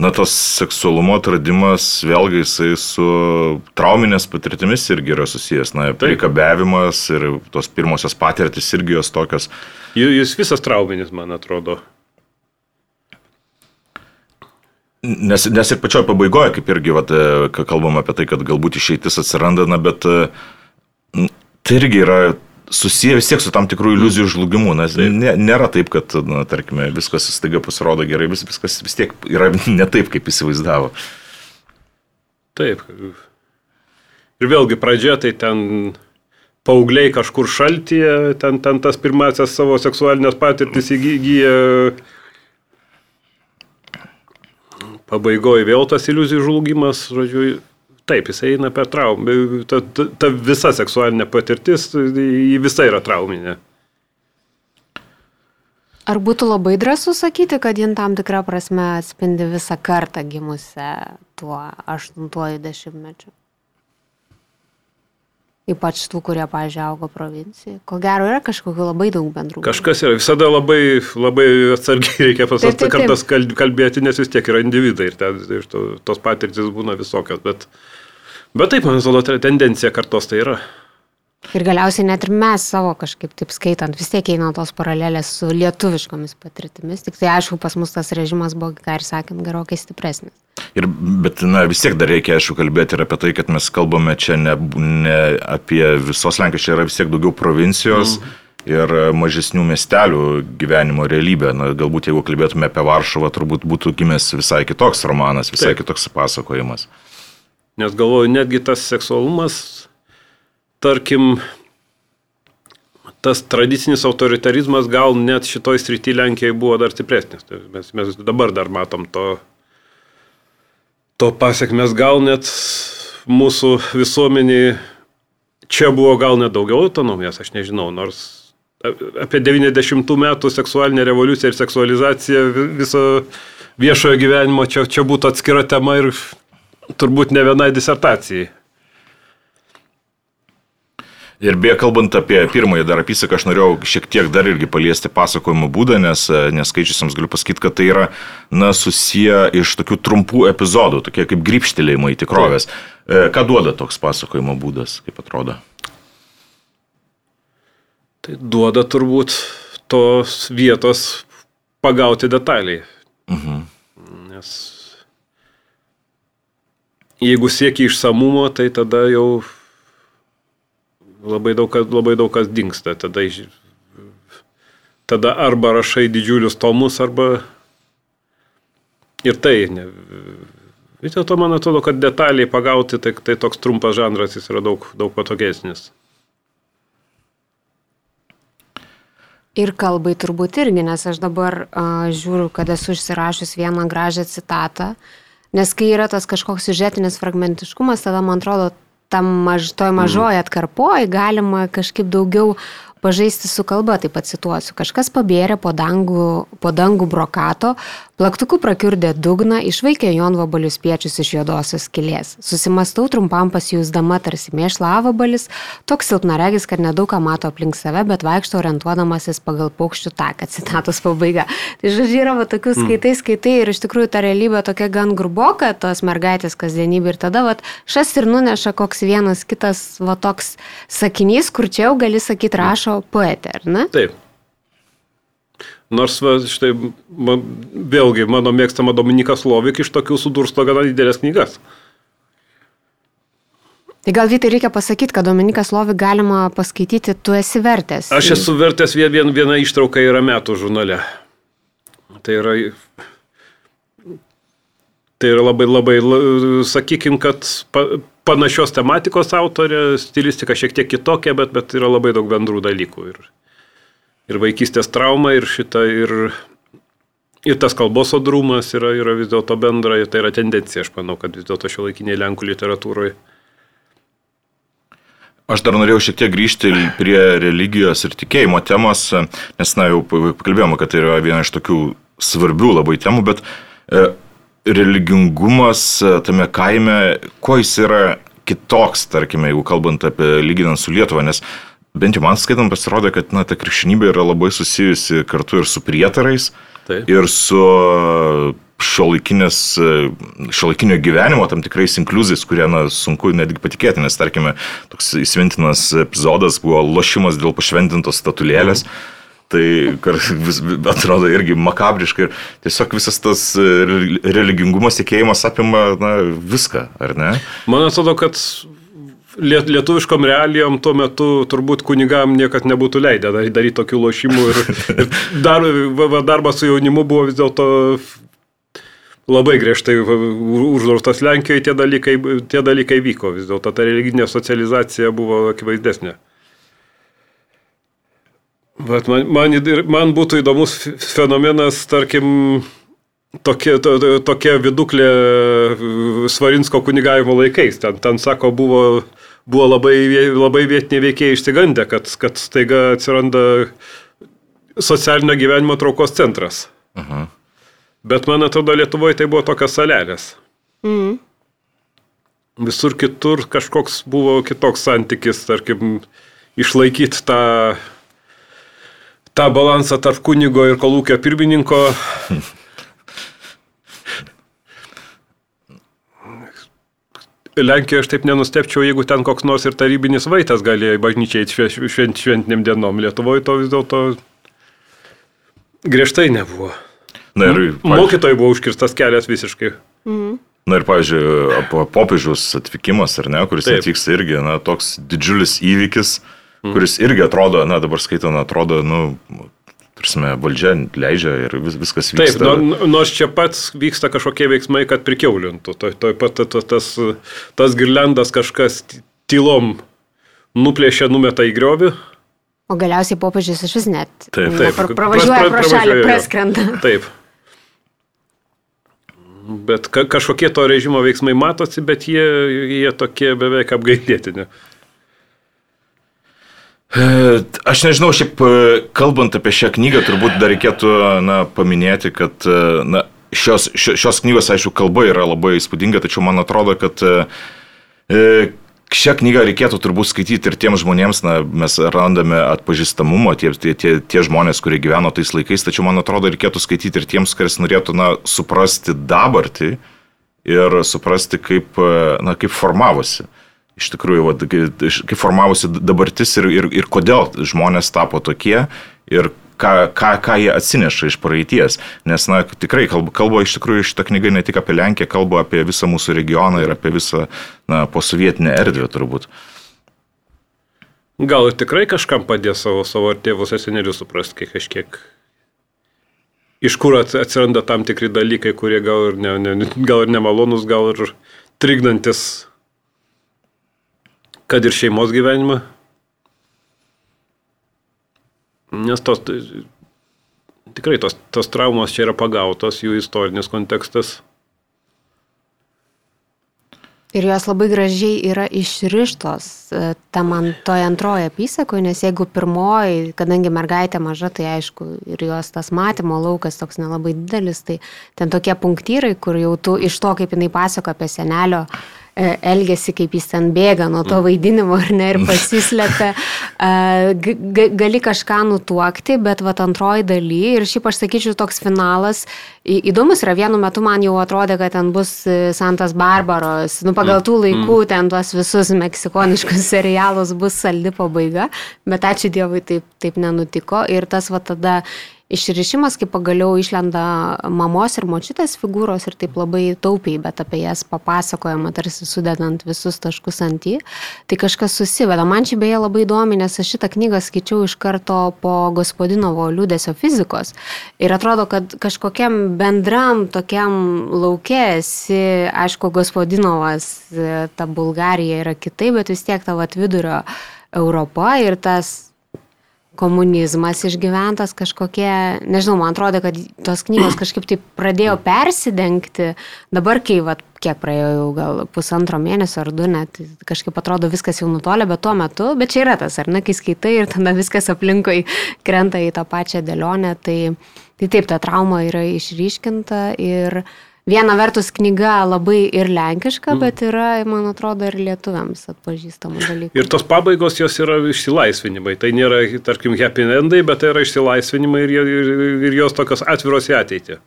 na, tos seksualumo atradimas vėlgi jisai su trauminės patirtimis irgi yra susijęs. Na, prikabiavimas ir tos pirmosios patirtis irgi jos tokios. Jis visas trauminis, man atrodo. Nes, nes ir pačioje pabaigoje, kaip irgi, vat, e, kalbam apie tai, kad galbūt išeitis atsiranda, na, bet tai irgi yra susiję vis tiek su tam tikrų iliuzijų žlugimu, nes ne, nėra taip, kad, na, tarkime, viskas staiga pasirodo gerai, vis, viskas vis tiek yra ne taip, kaip įsivaizdavo. Taip. Ir vėlgi pradžia, tai ten paaugliai kažkur šaltyje, ten, ten tas pirmasis savo seksualinės patirtis įgyja. Pabaigoje vėl tas iliuzijų žlugimas, žodžiu, taip, jis eina per traumą. Ta, ta, ta visa seksualinė patirtis, ji visa yra trauminė. Ar būtų labai drąsu sakyti, kad jin tam tikrą prasme atspindi visą kartą gimusią tuo aštuntuoju dešimtmečiu? Ypač tų, kurie, pažiūrėjau, augo provincijoje. Ko gero yra kažkokiu labai daug bendrų. Kažkas yra, visada labai, labai atsargiai reikia pasakyti kartas kal- kalbėti, nes vis tiek yra individai ir, ten, ir to, tos patirtis būna visokios. Bet, bet taip, man atrodo, tendencija kartos tai yra. Ir galiausiai net ir mes savo kažkaip taip skaitant, vis tiek eina tos paralelės su lietuviškomis patirtimis. Tik tai aišku, pas mus tas režimas buvo, ką ir sakėm, gerokai stipresnis. Ir, bet, na, vis tiek dar reikia, aišku, kalbėti ir apie tai, kad mes kalbame čia ne, ne apie visos Lenkijos, čia yra vis tiek daugiau provincijos. Mm. Ir mažesnių miestelių gyvenimo realybė. Na, galbūt jeigu kalbėtume apie Varšuvą, turbūt būtų gimęs visai kitoks romanas, visai Taip. kitoks pasakojimas. Nes galvoju, netgi tas seksualumas, tarkim, tas tradicinis autoritarizmas gal net šitoj srity Lenkijai buvo dar stipresnis. Tai Mes, mes dabar dar matom to to pasiekmes gal net mūsų visuomeniai čia buvo gal net daugiau autonomijos, aš nežinau, nors apie 90 metų seksualinę revoliuciją ir seksualizaciją viso viešojo gyvenimo čia, čia būtų atskira tema ir turbūt ne vienai disertacijai. Ir beje, kalbant apie pirmąjį dar apysaką, aš norėjau šiek tiek dar irgi paliesti pasakojimo būdą, nes neskaičiusiams galiu pasakyti, kad tai yra, na, susiję iš tokių trumpų epizodų, tokie kaip grįpštelėjimai tikrovės. Taip. Ką duoda toks pasakojimo būdas, kaip atrodo? Tai duoda turbūt tos vietos pagauti detaliai. Mhm. Nes jeigu siekia išsamumo, tai tada jau labai daug, labai daug kas dinksta. Tada, tada arba rašai didžiulius tomus, arba ir tai. Ne, vis dėlto man atrodo, kad detaliai pagauti, tai, tai toks trumpas žanras jis yra daug, daug patogesnis. Ir kalbai turbūt irgi, nes aš dabar uh, žiūriu, kad esu užsirašęs vieną gražią citatą, nes kai yra tas kažkoks siužetinis fragmentiškumas, tada man atrodo, tam maž, toj mažoje atkarpoje galima kažkaip daugiau pažaisti su kalba, taip pat cituosiu. Kažkas pabėrė po dangų, po dangų brokato, plaktuku prakiurdė dugną, išvaikė jonvabalius piečius iš juodosios kilės. Susimastau trumpam pasijūsdama tarsi mėšla avabalis, toks silpnaregis, kad nedaug ką mato aplink save, bet vaikšto orientuodamasis pagal paukščių taką. Citatos pabaiga. Tai žodžiu, yra va, tokių hmm. skaitai, skaitai ir iš tikrųjų ta realybė tokia gan gruboka, tos mergaitės kasdienybė ir tada va, šas ir nuneša koks vienas kitas va toks sakinys, kur čia jau gali sakyti rašo rašo poetė, ar ne? Taip. Nors, va, štai, man, vėlgi, mano mėgstama Dominika Slovik iš tokių sudursto gana didelės knygas. Tai gal Vytai reikia pasakyti, kad Dominikas Lovik galima paskaityti, tu esi vertęs. Aš esu vertęs vien, vien, vieną ištrauką yra metų žurnale. Tai yra, tai yra labai, labai, sakykim, kad pa, panašios tematikos autorė, stilistika šiek tiek kitokia, bet, bet yra labai daug bendrų dalykų. Ir, ir vaikystės trauma, ir šita, ir, ir tas kalbos sodrumas yra, yra vis dėlto bendra, tai yra tendencija, aš manau, kad vis dėlto šio laikiniai Lenkų literatūroje. Aš dar norėjau šiek tiek grįžti prie religijos ir tikėjimo temos, nes, na, jau pakalbėjome, kad tai yra viena iš tokių svarbių labai temų, bet e, religingumas e, tame kaime, kuo jis yra kitoks, tarkime, jeigu kalbant apie lyginant su Lietuva, nes bent jau man skaitant pasirodė, kad na, ta krikščionybė yra labai susijusi kartu ir su prietarais, Taip. ir su šiuolaikinio gyvenimo tam tikrais inkliuzais, kurie na, sunku netgi patikėti, nes tarkime, toks įsimintinas epizodas buvo lošimas dėl pašventintos statulėlės. Mhm Tai vis, atrodo irgi makabriškai ir tiesiog visas tas e, religingumas, tikėjimas apima na, viską, ar ne? Man atrodo, kad lietuviškom realijom tuo metu turbūt kunigam niekad nebūtų leidę daryti tokių lošimų ir, ir dar, darbas su jaunimu buvo vis dėlto labai griežtai uždraustas Lenkijoje, tie dalykai, tie dalykai vyko, vis dėlto ta religinė socializacija buvo akivaizdesnė. Bet man, man, man būtų įdomus fenomenas, tarkim, tokia, to, tokia viduklė Svarinsko kunigavimo laikais. Ten, ten sako, buvo, buvo labai, labai vietiniai veikėjai išsigandę, kad, kad staiga atsiranda socialinio gyvenimo traukos centras. Aha. Bet man atrodo, Lietuvoje tai buvo tokios salelės. Mm. Visur kitur kažkoks buvo kitoks santykis, tarkim, išlaikyti tą tą balansą tarp kunigo ir kolūkio pirmininko. Lenkijoje aš taip nenustepčiau, jeigu ten koks nors ir tarybinis vaitas galėjo į bažnyčią eiti švent, šventiniam dienom. Lietuvoje to vis dėlto griežtai nebuvo. Na ir pavyzdžiui, mokytojai buvo užkirstas kelias visiškai. Mhm. Na ir, pavyzdžiui, popiežiaus atvykimas, ar ne, kuris Taip. atvyksta irgi, na, toks didžiulis įvykis. Kuris irgi atrodo, na dabar skaitant, atrodo, nu, prasme, valdžia leidžia ir vis, viskas vyksta. Taip, nu, nors čia pats vyksta kažkokie veiksmai, kad prikeulintų. To, to pat tas, tas girlendas kažkas tylom nuplėšia, numeta į griovį. O galiausiai popiežius iš vis net. Taip, taip. Pra, pravažiuoja pro šalį, praskrenda. Taip. bet ka kažkokie to režimo veiksmai matosi, bet jie, jie tokie beveik apgailėtini. E, Aš nežinau, šiaip e, kalbant apie šią knygą, turbūt dar reikėtų na, paminėti, kad e, na, šios, šios, knygos, aišku, kalba yra labai įspūdinga, tačiau man atrodo, kad e, šią knygą reikėtų turbūt skaityti ir tiems žmonėms, na, mes randame atpažįstamumo, tie, tie, tie, žmonės, kurie gyveno tais laikais, tačiau man atrodo, reikėtų skaityti ir tiems, kuris norėtų, na, suprasti dabartį ir suprasti, kaip, na, kaip formavosi. Iš tikrųjų, va, kaip formavosi dabartis ir, ir, ir kodėl žmonės tapo tokie ir ką, ką, ką jie atsineša iš praeities. Nes, na, tikrai kalba, kalba iš tikrųjų šitą knygą ne tik apie Lenkiją, kalba apie visą mūsų regioną ir apie visą, na, posovietinę erdvę turbūt. Gal ir tikrai kažkam padės savo, savo tėvus ir senelius suprasti kažkiek. Iš kur atsiranda tam tikri dalykai, kurie gal ir, ne, ne, gal ir nemalonus, gal ir trikdantis, kad ir šeimos gyvenimą. Nes tos, tikrai tos, tos traumos čia yra pagautos, jų istorinis kontekstas. Ir jos labai gražiai yra išrištos e, tam antoje antroje apysakoje, nes jeigu pirmoji, kadangi mergaitė maža, tai aišku, ir jos tas matymo laukas toks nelabai didelis, tai ten tokie punktyrai, kur jau tu iš to, kaip jinai pasako apie senelio E, elgesi, kaip jis ten bėga nuo to vaidinimo ar ne ir pasislepia. E, gali kažką nutuokti, bet va antroji daly ir šiaip aš sakyčiau toks finalas įdomus yra. Vienu metu man jau atrodė, kad ten bus e, Santas Barbaros, nu pagal tų laikų ten tuos visus meksikoniškus serialus bus saldi pabaiga, bet ačiū Dievui taip, taip nenutiko. Ir tas va tada išrišimas, kai pagaliau išlenda mamos ir močiutės figūros ir taip labai taupiai, bet apie jas papasakojama, tarsi sudedant visus taškus ant į, tai kažkas susiveda. Man čia beje labai įdomi, nes aš šitą knygą skaičiau iš karto po Gospodinovo liūdėsio fizikos ir atrodo, kad kažkokiam bendram tokiam laukėsi, aišku, Gospodinovas, ta Bulgarija yra kitaip, bet vis tiek tavo atvidurio Europa ir tas komunizmas išgyventas kažkokie, nežinau, man atrodo, kad tos knygos kažkaip taip pradėjo persidengti. Dabar, kai, va, kiek praėjo jau gal pusantro mėnesio ar du, net kažkaip atrodo viskas jau nutolė, bet tuo metu, bet čia yra tas, ar ne, kai skaitai ir tada viskas aplinkui krenta į tą pačią dėlionę, tai, tai taip, ta trauma yra išryškinta ir viena vertus knyga labai ir lenkiška, mm. bet yra, man atrodo, ir lietuviams atpažįstamų dalykų. Ir tos pabaigos jos yra išsilaisvinimai. Tai nėra, tarkim, happy endai, bet tai yra išsilaisvinimai ir, ir, ir jos tokios atviros į ateitį.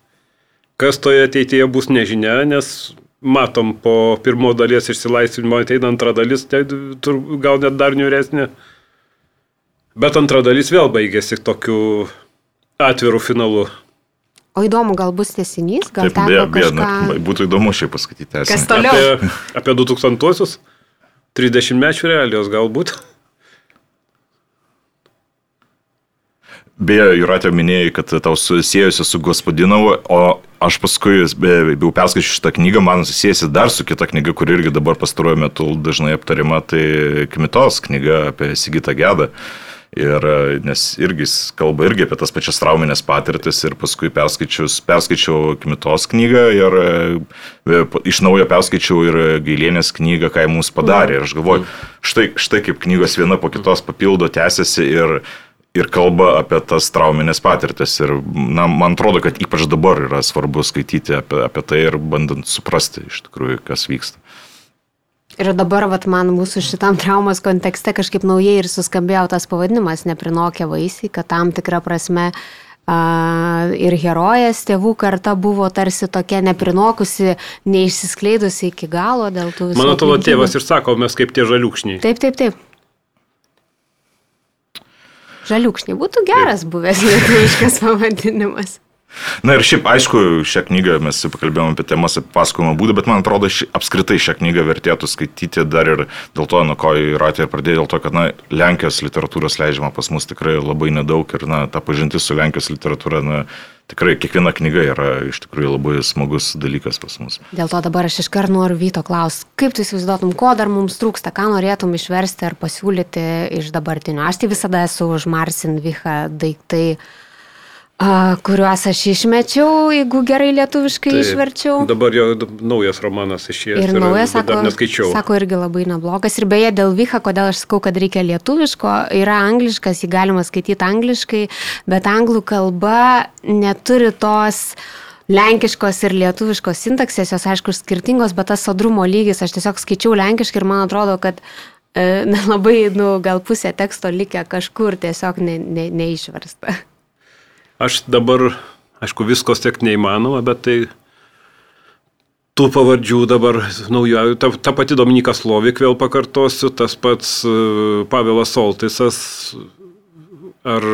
Kas toje ateityje bus nežinia, nes matom po pirmo dalies išsilaisvinimo ateina antra dalis, tai gal net dar niuresnė. Bet antra dalis vėl baigėsi tokiu atviru finalu. O įdomu, gal bus tesinys, gal Taip, beje, beje, kažką... na, būtų įdomu šiaip pasakyti. Esame. Kas toliau? Apie, apie 2000-osius, 30 mečių realijos galbūt. Beje, Juratė minėjai, kad tau susijęsi su Gospodinovu, o aš paskui, jau perskaičiu šitą knygą, man susijęsi dar su kita knyga, kuri irgi dabar pastaruoju metu dažnai aptarima, tai Kmitos knyga apie Sigitą Gedą. Uh, Ir, e, nes irgi kalba irgi apie tas pačias trauminės patirtis ir paskui perskaičiau Kmitos knygą ir e, iš naujo perskaičiau ir Gailienės knygą, ką jie mums padarė. Ir aš galvoju, štai, štai kaip knygos viena po kitos papildo, tęsiasi ir, ir kalba apie tas trauminės patirtis. Ir na, man atrodo, kad ypač dabar yra svarbu skaityti apie, apie tai ir bandant suprasti iš tikrųjų, kas vyksta. Ir dabar vat, man mūsų šitam traumos kontekste kažkaip naujai ir suskambėjo tas pavadinimas neprinokė vaisiai, kad tam tikrą prasme Uh, ir herojas tėvų karta buvo tarsi tokia neprinokusi, neišsiskleidusi iki galo dėl tų visų. Mano tavo tėvas ir sako, mes kaip tie žaliukšniai. Taip, taip, taip. Žaliukšniai būtų geras taip. buvęs lietuviškas pavadinimas. Na ir šiaip, aišku, šią knygą mes pakalbėjome apie temas, apie pasakojimo būdą, bet man atrodo, ši, apskritai šią knygą vertėtų skaityti dar ir dėl to, nuo ko įratė ir pradėjo, dėl to, kad, na, Lenkijos literatūros leidžiama pas mus tikrai labai nedaug ir, na, ta pažintis su Lenkijos literatūra, na, tikrai kiekviena knyga yra iš tikrųjų labai smagus dalykas pas mus. Dėl to dabar aš iškart noriu Vyto klausti, kaip tu įsivaizduotum, ko dar mums trūksta, ką norėtum išversti ar pasiūlyti iš dabartinio. Aš tai visada esu už Marsin Vicha daiktai a, kuriuos aš išmečiau, jeigu gerai lietuviškai Taip, išverčiau. Dabar jo naujas romanas išėjęs. Ir naujas, bet sako, dar neskaičiau. sako, irgi labai neblogas. Ir beje, dėl Vicha, kodėl aš sakau, kad reikia lietuviško, yra angliškas, jį galima skaityti angliškai, bet anglų kalba neturi tos lenkiškos ir lietuviškos sintaksės, jos aišku skirtingos, bet tas sodrumo lygis, aš tiesiog skaičiau lenkiškai ir man atrodo, kad e, labai, nu, gal pusė teksto likę kažkur tiesiog ne, ne, neišversta. Aš dabar, aišku, viskos tiek neįmanoma, bet tai tų pavardžių dabar naujojų, ta, ta pati Dominika Slovik vėl pakartosiu, tas pats e, Pavelas Soltisas ar,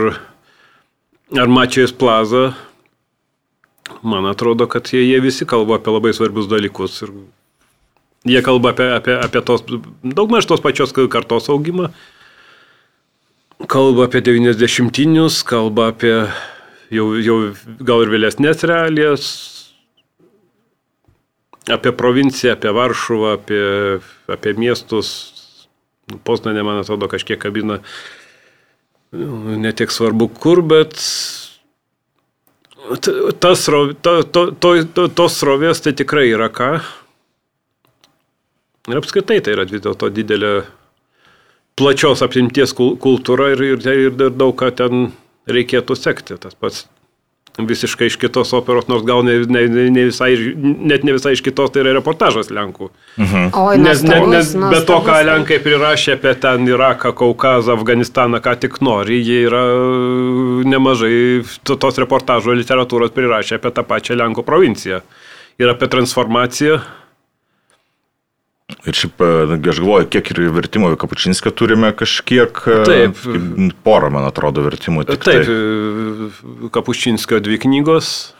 ar Mačijas Plaza. Man atrodo, kad jie, jie visi kalba apie labai svarbius dalykus. Ir jie kalba apie, apie, apie tos, daugmaž tos pačios kartos augimą. Kalba apie 90-inius, kalba apie jau, jau gal ir vėlesnės realijas, apie provinciją, apie Varšuvą, apie, apie miestus. Poznanė, man atrodo, kažkiek kabina nu, netiek svarbu kur, bet tas, srov- to, to, to, to, tos srovės tai tikrai yra ką. Ir apskritai tai yra vis dėlto didelė plačios apimties kul- kultūra ir, ir, ir daug ką ten reikėtų sekti. Tas pats visiškai iš kitos operos, nors gal ne, ne, ne visai, net ne visai iš kitos, tai yra reportažas Lenkų. O, Nes, nes, nes be to, ką Lenkai prirašė apie ten Iraką, Kaukazą, Afganistaną, ką tik nori, jie yra e, nemažai to- tos reportažo literatūros prirašę apie tą pačią Lenkų provinciją. Ir apie transformaciją. Ir šiaip, e, aš galvoju, kiek ir vertimo į Kapučinskį turime kažkiek. e, Taip. Porą, man atrodo, vertimų. Tik Taip, Tai. Kapuščinskio dvi knygos.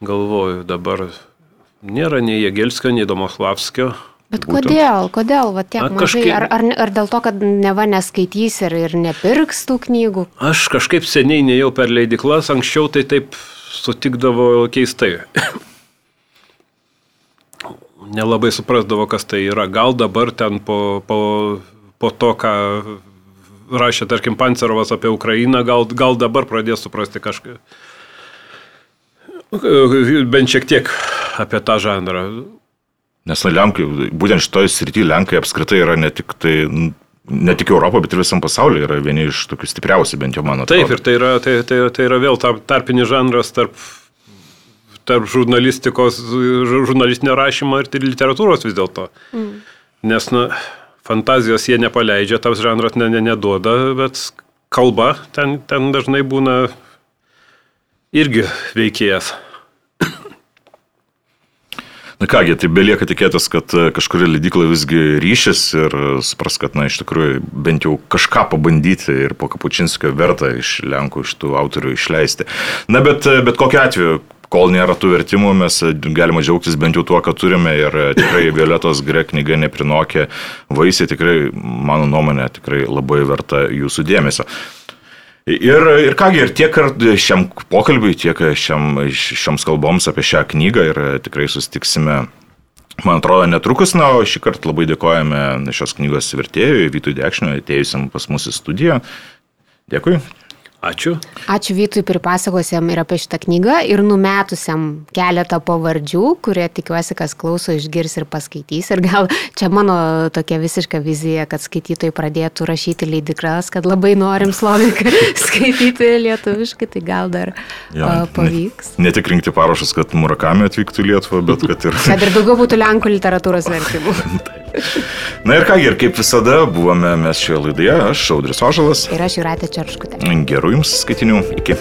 Galvoju, dabar nėra nei Jėgelskio, nei Domoslavskio. Bet Būtent. kodėl, kodėl, va tiek A, mažai, kažkaip- ar, ar, ar dėl to, kad neva neskaitys ir, ir nepirks tų knygų? Aš kažkaip seniai nejau per leidiklas, anksčiau tai taip sutikdavo keistai. Nelabai suprasdavo, kas tai yra. Gal dabar ten po, po, po to, ką rašė, tarkim, Pancerovas apie Ukrainą, gal, gal dabar pradės suprasti kažką. Bent šiek tiek apie tą žanrą. Nes na, Lenkai, būtent šitoje srityje Lenkai apskritai yra ne tik, tai, ne tik Europo, bet ir visam pasaulyje yra vieni iš tokių stipriausių, bent jau mano. Taip, ir tai yra, tai, tai, tai yra vėl tar- tarpinis žanras tarp, tarp žurnalistikos, žur- žurnalistinio rašymo ir literatūros vis dėlto. Mm. Nes, na, fantazijos jie nepaleidžia, tas žanras ne, ne, neduoda, bet kalba ten, ten dažnai būna irgi veikėjas. Na kągi, tai belieka tikėtis, kad e, kažkuri leidykla visgi ryšis ir e, supras, kad, na, iš tikrųjų, bent jau kažką pabandyti ir po Kapučinskio verta iš Lenkų, iš tų autorių išleisti. Na, bet, e, bet kokiu atveju, kol nėra tų vertimų, mes e, galime džiaugtis bent jau tuo, ką turime ir e, tikrai Violetos Grek knyga neprinokė vaisiai, tikrai, mano nuomonė, tikrai labai verta jūsų dėmesio. Ir, ir kągi, ir tiek šiam pokalbiui, tiek šiam, šioms kalboms apie šią knygą ir tikrai susitiksime, man atrodo, netrukus. Na, o šį kartą labai dėkojame šios knygos vertėjui, Vytui Dekšniui, atėjusiam pas mus į studiją. Dėkui. Ačiū. Ačiū Vytui pripasakosiam ir apie šitą knygą ir numetusiam keletą pavardžių, kurie tikiuosi, kas klauso, išgirs ir paskaitys. Ir gal čia mano tokia visiška vizija, kad skaitytojai pradėtų rašyti leidikras, kad labai norim sloviką skaityti lietuviškai, tai gal dar ja, pavyks. Ne, ne tik rinkti parašus, kad Murakami atvyktų į Lietuvą, bet kad ir... Kad ir daugiau būtų lenkų literatūros vertimų. Na ir kągi, ir kaip visada buvome mes šioje laidoje, aš Audris Ožalas. Ir aš Juratė Čarškutė. Gerų jums skaitinių, iki.